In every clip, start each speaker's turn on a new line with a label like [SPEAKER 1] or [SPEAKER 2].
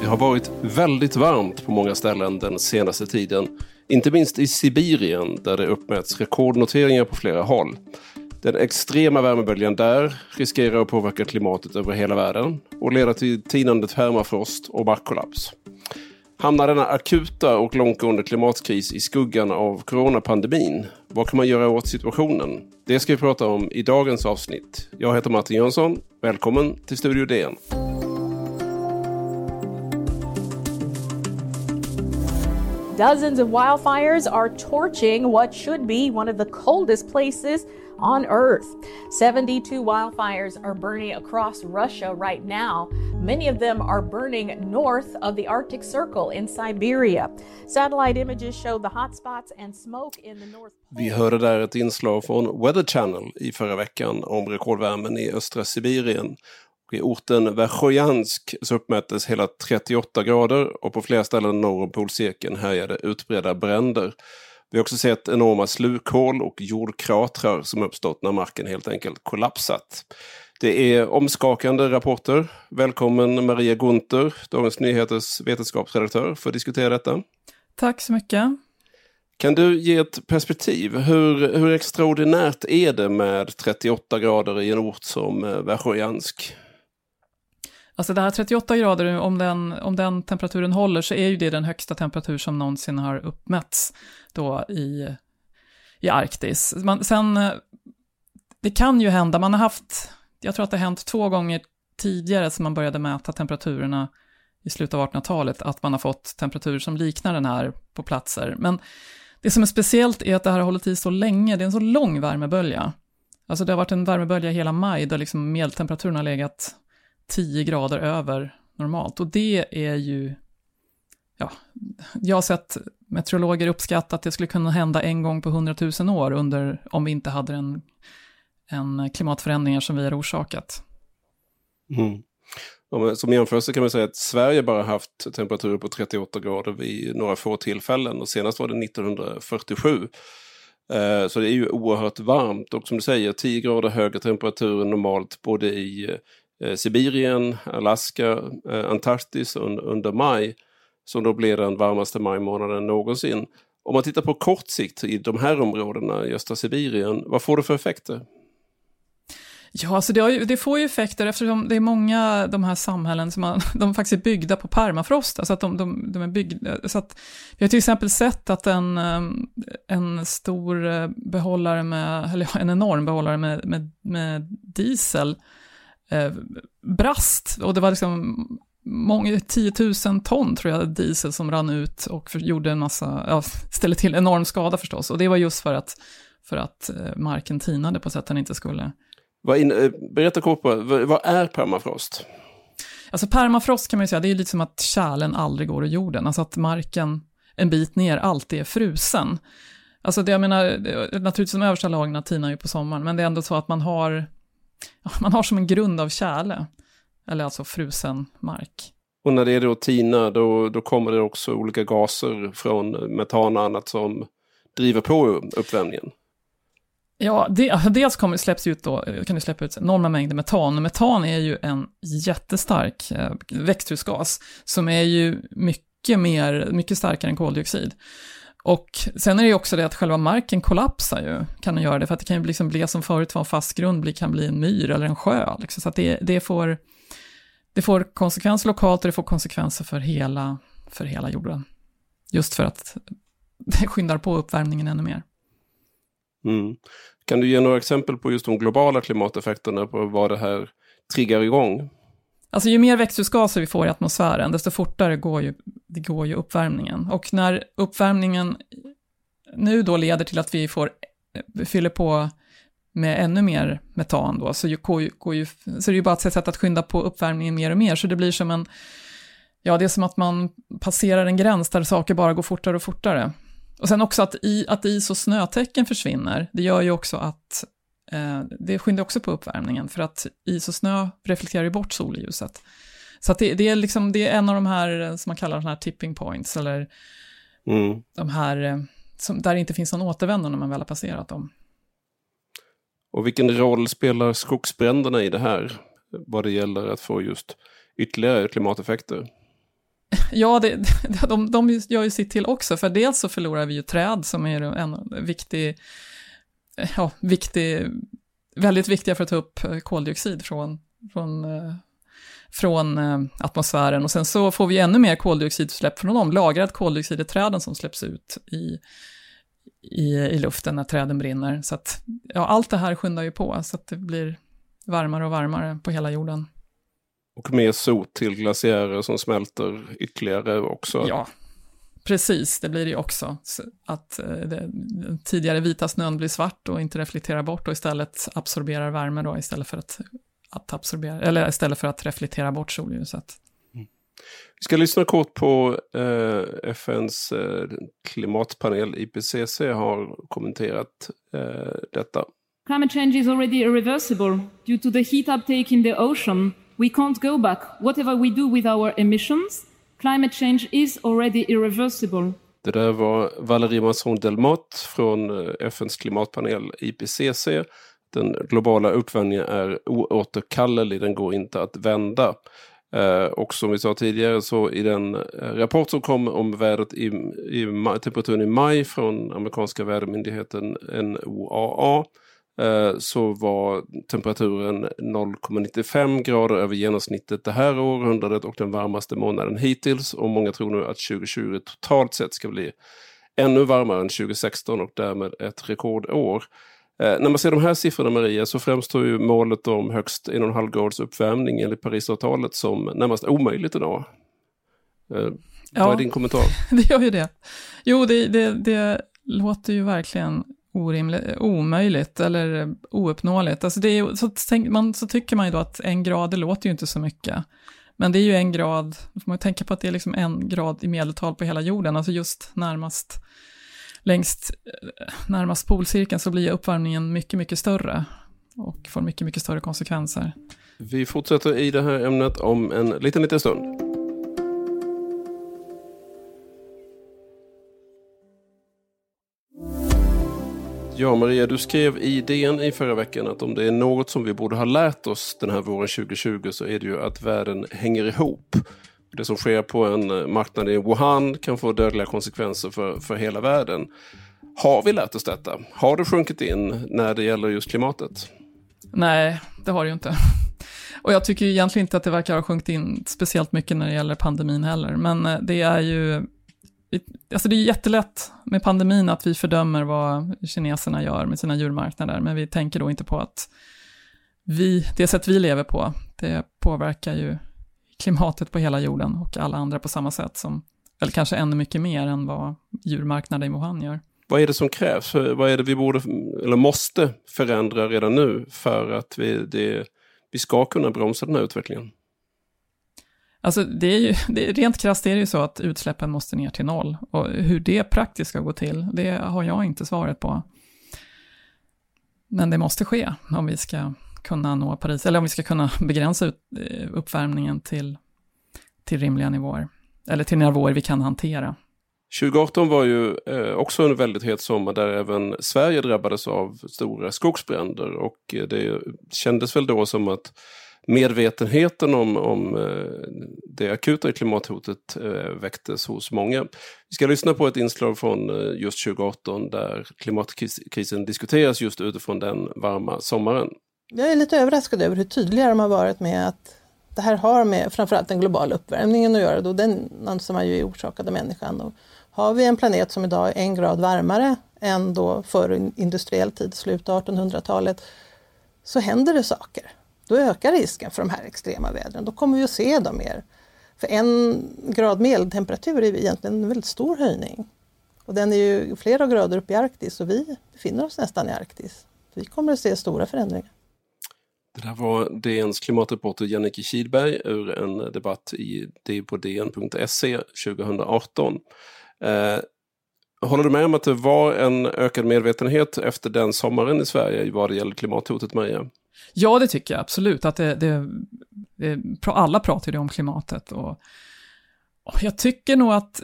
[SPEAKER 1] Det har varit väldigt varmt på många ställen den senaste tiden. Inte minst i Sibirien där det uppmäts rekordnoteringar på flera håll. Den extrema värmeböljan där riskerar att påverka klimatet över hela världen och leda till tinande permafrost och markkollaps. Hamnar denna akuta och långtgående klimatkris i skuggan av coronapandemin? Vad kan man göra åt situationen? Det ska vi prata om i dagens avsnitt. Jag heter Martin Jönsson. Välkommen till Studio DN.
[SPEAKER 2] Dozens of wildfires are torching what should be one of the coldest places on Earth. 72 wildfires are burning across Russia right now. Many of them are burning north of the Arctic Circle in Siberia. Satellite images show the hotspots and smoke in the North.
[SPEAKER 1] Vi hörde där ett inslag från Weather Channel i förra veckan om rekordvärmen i östra Sibirien. I orten Verkhojansk så uppmättes hela 38 grader och på flera ställen norr om polcirkeln härjade utbredda bränder. Vi har också sett enorma slukhål och jordkratrar som uppstått när marken helt enkelt kollapsat. Det är omskakande rapporter. Välkommen Maria Gunther, Dagens Nyheters vetenskapsredaktör, för att diskutera detta.
[SPEAKER 3] Tack så mycket.
[SPEAKER 1] Kan du ge ett perspektiv? Hur, hur extraordinärt är det med 38 grader i en ort som eh, Verkhojansk?
[SPEAKER 3] Alltså det här 38 grader, om den, om den temperaturen håller så är ju det den högsta temperatur som någonsin har uppmätts då i, i Arktis. Man, sen, det kan ju hända, man har haft, jag tror att det har hänt två gånger tidigare som man började mäta temperaturerna i slutet av 1800-talet, att man har fått temperaturer som liknar den här på platser. Men det som är speciellt är att det här har hållit i så länge, det är en så lång värmebölja. Alltså det har varit en värmebölja hela maj där liksom medeltemperaturen har legat 10 grader över normalt. Och det är ju, ja, jag har sett meteorologer uppskatta att det skulle kunna hända en gång på 100 000 år under, om vi inte hade en, en klimatförändringar som vi har orsakat.
[SPEAKER 1] Mm. Som jämförelse kan man säga att Sverige bara haft temperaturer på 38 grader vid några få tillfällen och senast var det 1947. Eh, så det är ju oerhört varmt och som du säger 10 grader högre temperatur än normalt både i Eh, Sibirien, Alaska, eh, Antarktis under maj som då blir den varmaste majmånaden någonsin. Om man tittar på kort sikt i de här områdena i östra Sibirien, vad får det för effekter?
[SPEAKER 3] Ja, alltså det, ju, det, får ju effekter eftersom det är många de här samhällen som man, de faktiskt är byggda på permafrost. Alltså att de, de, de är byggda, så att vi har till exempel sett att en, eh, en stor behållare med, eller en enorm behållare med, med, med diesel eh, brast och det var liksom många, 10 000 ton tror jag diesel som rann ut och för, gjorde en massa, ja, ställde till enorm skada förstås. Och det var just för att, för att eh, marken tinade på sätt den inte skulle.
[SPEAKER 1] Vad in, eh, berätta kort på, vad är permafrost?
[SPEAKER 3] Alltså permafrost kan man ju säga, det är lite som att kärlen aldrig går ur jorden, alltså att marken en bit ner alltid är frusen. Alltså det jag menar, naturligtvis de översta lagren tinar ju på sommaren, men det är ändå så att man har, man har som en grund av kärle, eller alltså frusen mark.
[SPEAKER 1] Och när det är då tina, då, då kommer det också olika gaser från metan och annat som driver på uppvärmningen.
[SPEAKER 3] Ja, det, dels kommer, släpps ut då, kan det släppa ut enorma mängder metan. Metan är ju en jättestark eh, växthusgas som är ju mycket, mer, mycket starkare än koldioxid. Och sen är det ju också det att själva marken kollapsar ju, kan den göra det, för att det kan ju liksom bli som förut var en fast grund, kan bli en myr eller en sjö. Liksom. Så att det, det, får, det får konsekvenser lokalt och det får konsekvenser för hela, för hela jorden. Just för att det skyndar på uppvärmningen ännu mer.
[SPEAKER 1] Mm. Kan du ge några exempel på just de globala klimateffekterna på vad det här triggar igång?
[SPEAKER 3] Alltså ju mer växthusgaser vi får i atmosfären, desto fortare går ju, det går ju uppvärmningen. Och när uppvärmningen nu då leder till att vi får, eh, fyller på med ännu mer metan då, så, går ju, går ju, så är det ju bara ett sätt att skynda på uppvärmningen mer och mer, så det blir som en, ja det är som att man passerar en gräns där saker bara går fortare och fortare. Och sen också att, i, att is och snötäcken försvinner, det gör ju också att det skyndar också på uppvärmningen, för att is och snö reflekterar ju bort solljuset. Så det, det, är liksom, det är en av de här som man kallar de här tipping points, eller mm. de här som, där det inte finns någon återvändo när man väl har passerat dem.
[SPEAKER 1] Och vilken roll spelar skogsbränderna i det här? Vad det gäller att få just ytterligare klimateffekter?
[SPEAKER 3] Ja, det, de, de gör ju sitt till också, för dels så förlorar vi ju träd som är en viktig, ja, viktig, väldigt viktiga för att ta upp koldioxid från, från, från atmosfären. Och sen så får vi ännu mer koldioxidutsläpp från dem, lagrad koldioxid i träden som släpps ut i, i, i luften när träden brinner. Så att, ja, allt det här skyndar ju på, så att det blir varmare och varmare på hela jorden.
[SPEAKER 1] Och mer sot till glaciärer som smälter ytterligare också.
[SPEAKER 3] Ja, precis, det blir det ju också. Att eh, den tidigare vita snön blir svart och inte reflekterar bort och istället absorberar värme då istället för att, att absorbera, eller istället för att reflektera bort solljuset.
[SPEAKER 1] Vi ska lyssna kort på eh, FNs eh, klimatpanel IPCC har kommenterat eh, detta.
[SPEAKER 4] Climate change is already irreversible due to the heat uptake in the ocean. We can't go back. Whatever we do with our emissions, climate change is already irreversible.
[SPEAKER 1] Det där var Valérie Masson Delmotte från eh, FNs klimatpanel IPCC. Den globala uppvärmningen är oåterkallelig, den går inte att vända. Eh, och som vi sa tidigare så i den eh, rapport som kom om vädret i, i temperaturen i maj från amerikanska vädermyndigheten NOAA så var temperaturen 0,95 grader över genomsnittet det här århundradet och den varmaste månaden hittills. Och många tror nu att 2020 totalt sett ska bli ännu varmare än 2016 och därmed ett rekordår. Eh, när man ser de här siffrorna Maria så framstår ju målet om högst 1,5 graders uppvärmning enligt Parisavtalet som närmast omöjligt idag. Eh, ja, vad är din kommentar?
[SPEAKER 3] Det gör ju det. Jo, det, det, det låter ju verkligen orimligt, omöjligt eller ouppnåeligt. Alltså det är, så, tänk, man, så tycker man ju då att en grad, det låter ju inte så mycket. Men det är ju en grad, då får man tänka på att det är liksom en grad i medeltal på hela jorden, alltså just närmast längst eh, närmast polcirkeln så blir uppvärmningen mycket, mycket större och får mycket, mycket större konsekvenser.
[SPEAKER 1] Vi fortsätter i det här ämnet om en liten, liten stund. Ja, Maria, du skrev i DN i förra veckan att om det är något som vi borde ha lärt oss den här våren 2020 så är det ju att världen hänger ihop. Det som sker på en marknad i Wuhan kan få dödliga konsekvenser för, för hela världen. Har vi lärt oss detta? Har det sjunkit in när det gäller just klimatet?
[SPEAKER 3] Nej, det har det ju inte. Och jag tycker egentligen inte att det verkar ha sjunkit in speciellt mycket när det gäller pandemin heller. Men eh, det är ju, alltså det är jättelätt med pandemin att vi fördömer vad kineserna gör med sina djurmarknader, men vi tänker då inte på att vi, det sätt vi lever på, det påverkar ju klimatet på hela jorden och alla andra på samma sätt som, eller kanske ännu mycket mer än vad djurmarknaden i Wuhan gör.
[SPEAKER 1] Vad är det som krävs? Vad är det vi borde, eller måste förändra redan nu för att vi, det, vi ska kunna bromsa den här utvecklingen?
[SPEAKER 3] Alltså det är ju, det, rent krasst är det ju så att utsläppen måste ner till noll. Och hur det praktiskt ska gå till, det har jag inte svaret på. Men det måste ske om vi ska kunna nå Paris, eller om vi ska kunna begränsa ut, eh, uppvärmningen till, till rimliga nivåer, eller till nivåer vi kan hantera.
[SPEAKER 1] 2018 var ju eh, också en väldigt het sommar där även Sverige drabbades av stora skogsbränder och eh, det kändes väl då som att medvetenheten om, om eh, det akuta klimathotet eh, väcktes hos många. Vi ska lyssna på ett inslag från eh, just 2018 där klimatkrisen diskuteras just utifrån den varma sommaren.
[SPEAKER 5] Jag är lite överraskad över hur tydliga de har varit med att det här har med framförallt den globala uppvärmningen att göra. Då den anser man ju är orsakad av människan. Och har vi en planet som idag är en grad varmare än då före industriell tid, slutet av 1800-talet, så händer det saker. Då ökar risken för de här extrema vädren. Då kommer vi att se dem mer. För en grad medeltemperatur är egentligen en väldigt stor höjning. Och den är ju flera grader upp i Arktis och vi befinner oss nästan i Arktis. Vi kommer att se stora förändringar.
[SPEAKER 1] Det där var DNs klimatreporter Jannike Kidberg ur en debatt i, på dn.se 2018. Eh, håller du med om att det var en ökad medvetenhet efter den sommaren i Sverige vad det gäller klimathotet, Maria?
[SPEAKER 3] Ja, det tycker jag absolut. Att det, det, det, alla pratar ju om klimatet. Och, och jag tycker nog att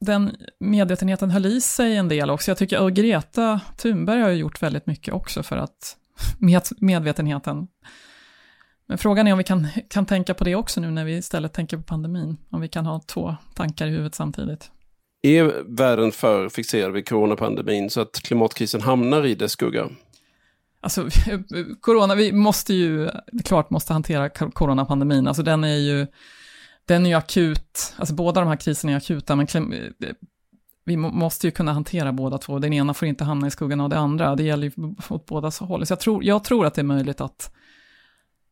[SPEAKER 3] den medvetenheten höll i sig en del också. Jag tycker att Greta Thunberg har gjort väldigt mycket också för att med, medvetenheten. Men frågan är om vi kan, kan tänka på det också nu när vi istället tänker på pandemin. Om vi kan ha två tankar i huvudet samtidigt.
[SPEAKER 1] Är världen för fixerad vid coronapandemin så att klimatkrisen hamnar i dess skugga?
[SPEAKER 3] Alltså, corona, vi måste ju, klart måste hantera coronapandemin. Alltså den är ju, den är ju akut, alltså båda de här kriserna är akuta, men vi måste ju kunna hantera båda två. Den ena får inte hamna i skuggan av det andra. Det gäller ju åt båda håll. Så jag tror, jag tror att det är möjligt att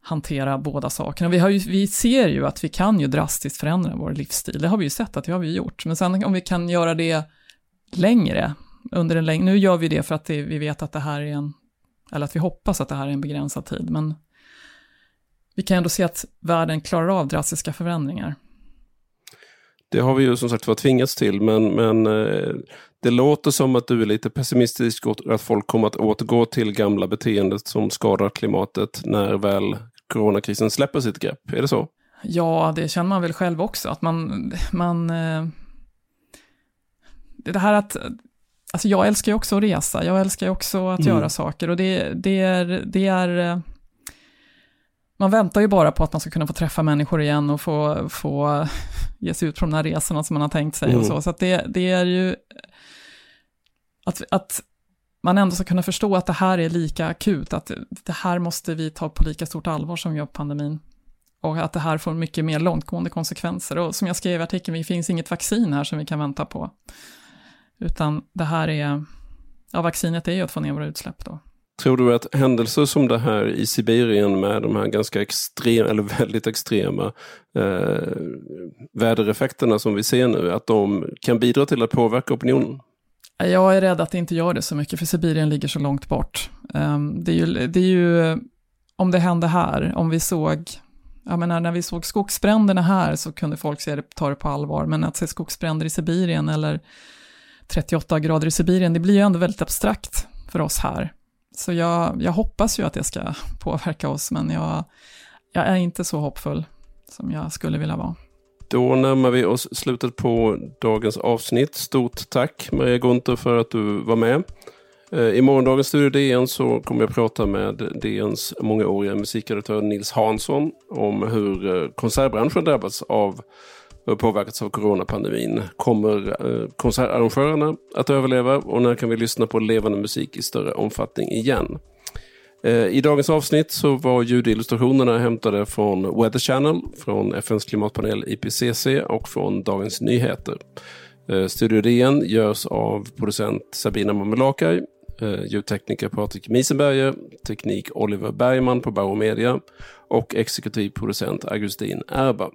[SPEAKER 3] hantera båda sakerna. Vi, har ju, vi ser ju att vi kan ju drastiskt förändra vår livsstil. Det har vi ju sett att det har vi gjort. Men sen om vi kan göra det längre, under en längre, nu gör vi det för att det, vi vet att det här är en, eller att vi hoppas att det här är en begränsad tid, men vi kan ändå se att världen klarar av drastiska förändringar.
[SPEAKER 1] Det har vi ju som sagt var tvingats till, men, men eh, det låter som att du är lite pessimistisk att folk kommer att återgå till gamla beteendet som skadar klimatet när väl coronakrisen släpper sitt grepp. Är det så?
[SPEAKER 3] Ja, det känner man väl själv också, att man... man eh, det här att... Alltså jag älskar ju också att resa, jag älskar ju också att mm. göra saker och det, det är... Det är eh, man väntar ju bara på att man ska kunna få träffa människor igen och få, få ge sig ut på de här resorna som man har tänkt sig mm. och så. Så det, det är ju att, att man ändå ska kunna förstå att det här är lika akut, att det här måste vi ta på lika stort allvar som vi gör pandemin. Och att det här får mycket mer långtgående konsekvenser. Och som jag skrev i artikeln, det finns inget vaccin här som vi kan vänta på. Utan det här är, ja vaccinet är ju att få ner våra utsläpp då.
[SPEAKER 1] Tror du att händelser som det här i Sibirien med de här ganska extrema, eller väldigt extrema eh, vädereffekterna som vi ser nu, att de kan bidra till att påverka opinionen?
[SPEAKER 3] Jag är rädd att det inte gör det så mycket, för Sibirien ligger så långt bort. Um, det, är ju, det är ju, om det hände här, om vi såg, jag menar när vi såg skogsbränderna här så kunde folk se det, ta det på allvar, men att se skogsbränder i Sibirien eller 38 grader i Sibirien, det blir ju ändå väldigt abstrakt för oss här. Så jag, jag hoppas ju att det ska påverka oss, men jag, jag är inte så hoppfull som jag skulle vilja vara.
[SPEAKER 1] Då närmar vi oss slutet på dagens avsnitt. Stort tack Maria Gunther för att du var med. Eh, I morgondagens Studio DN så kommer jag prata med DNs mångåriga musikredaktör Nils Hansson om hur eh, konsertbranschen drabbats av Eh, påverkats av coronapandemin. Kommer eh, konsertarrangörerna att överleva och när kan vi lyssna på levande musik i större omfattning igen? Eh, I dagens avsnitt så var ljudillustrationerna hämtade från Weather Channel, från FNs klimatpanel IPCC och från Dagens Nyheter. Studio DN görs av producent Sabina Mamelakai, ljudtekniker Patrik Miesenberger, teknik Oliver Bergman på Bauer Media och exekutiv producent Augustin Erba.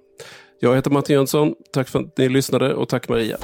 [SPEAKER 1] Jag heter Martin Jönsson. Tack för att ni lyssnade och tack Maria.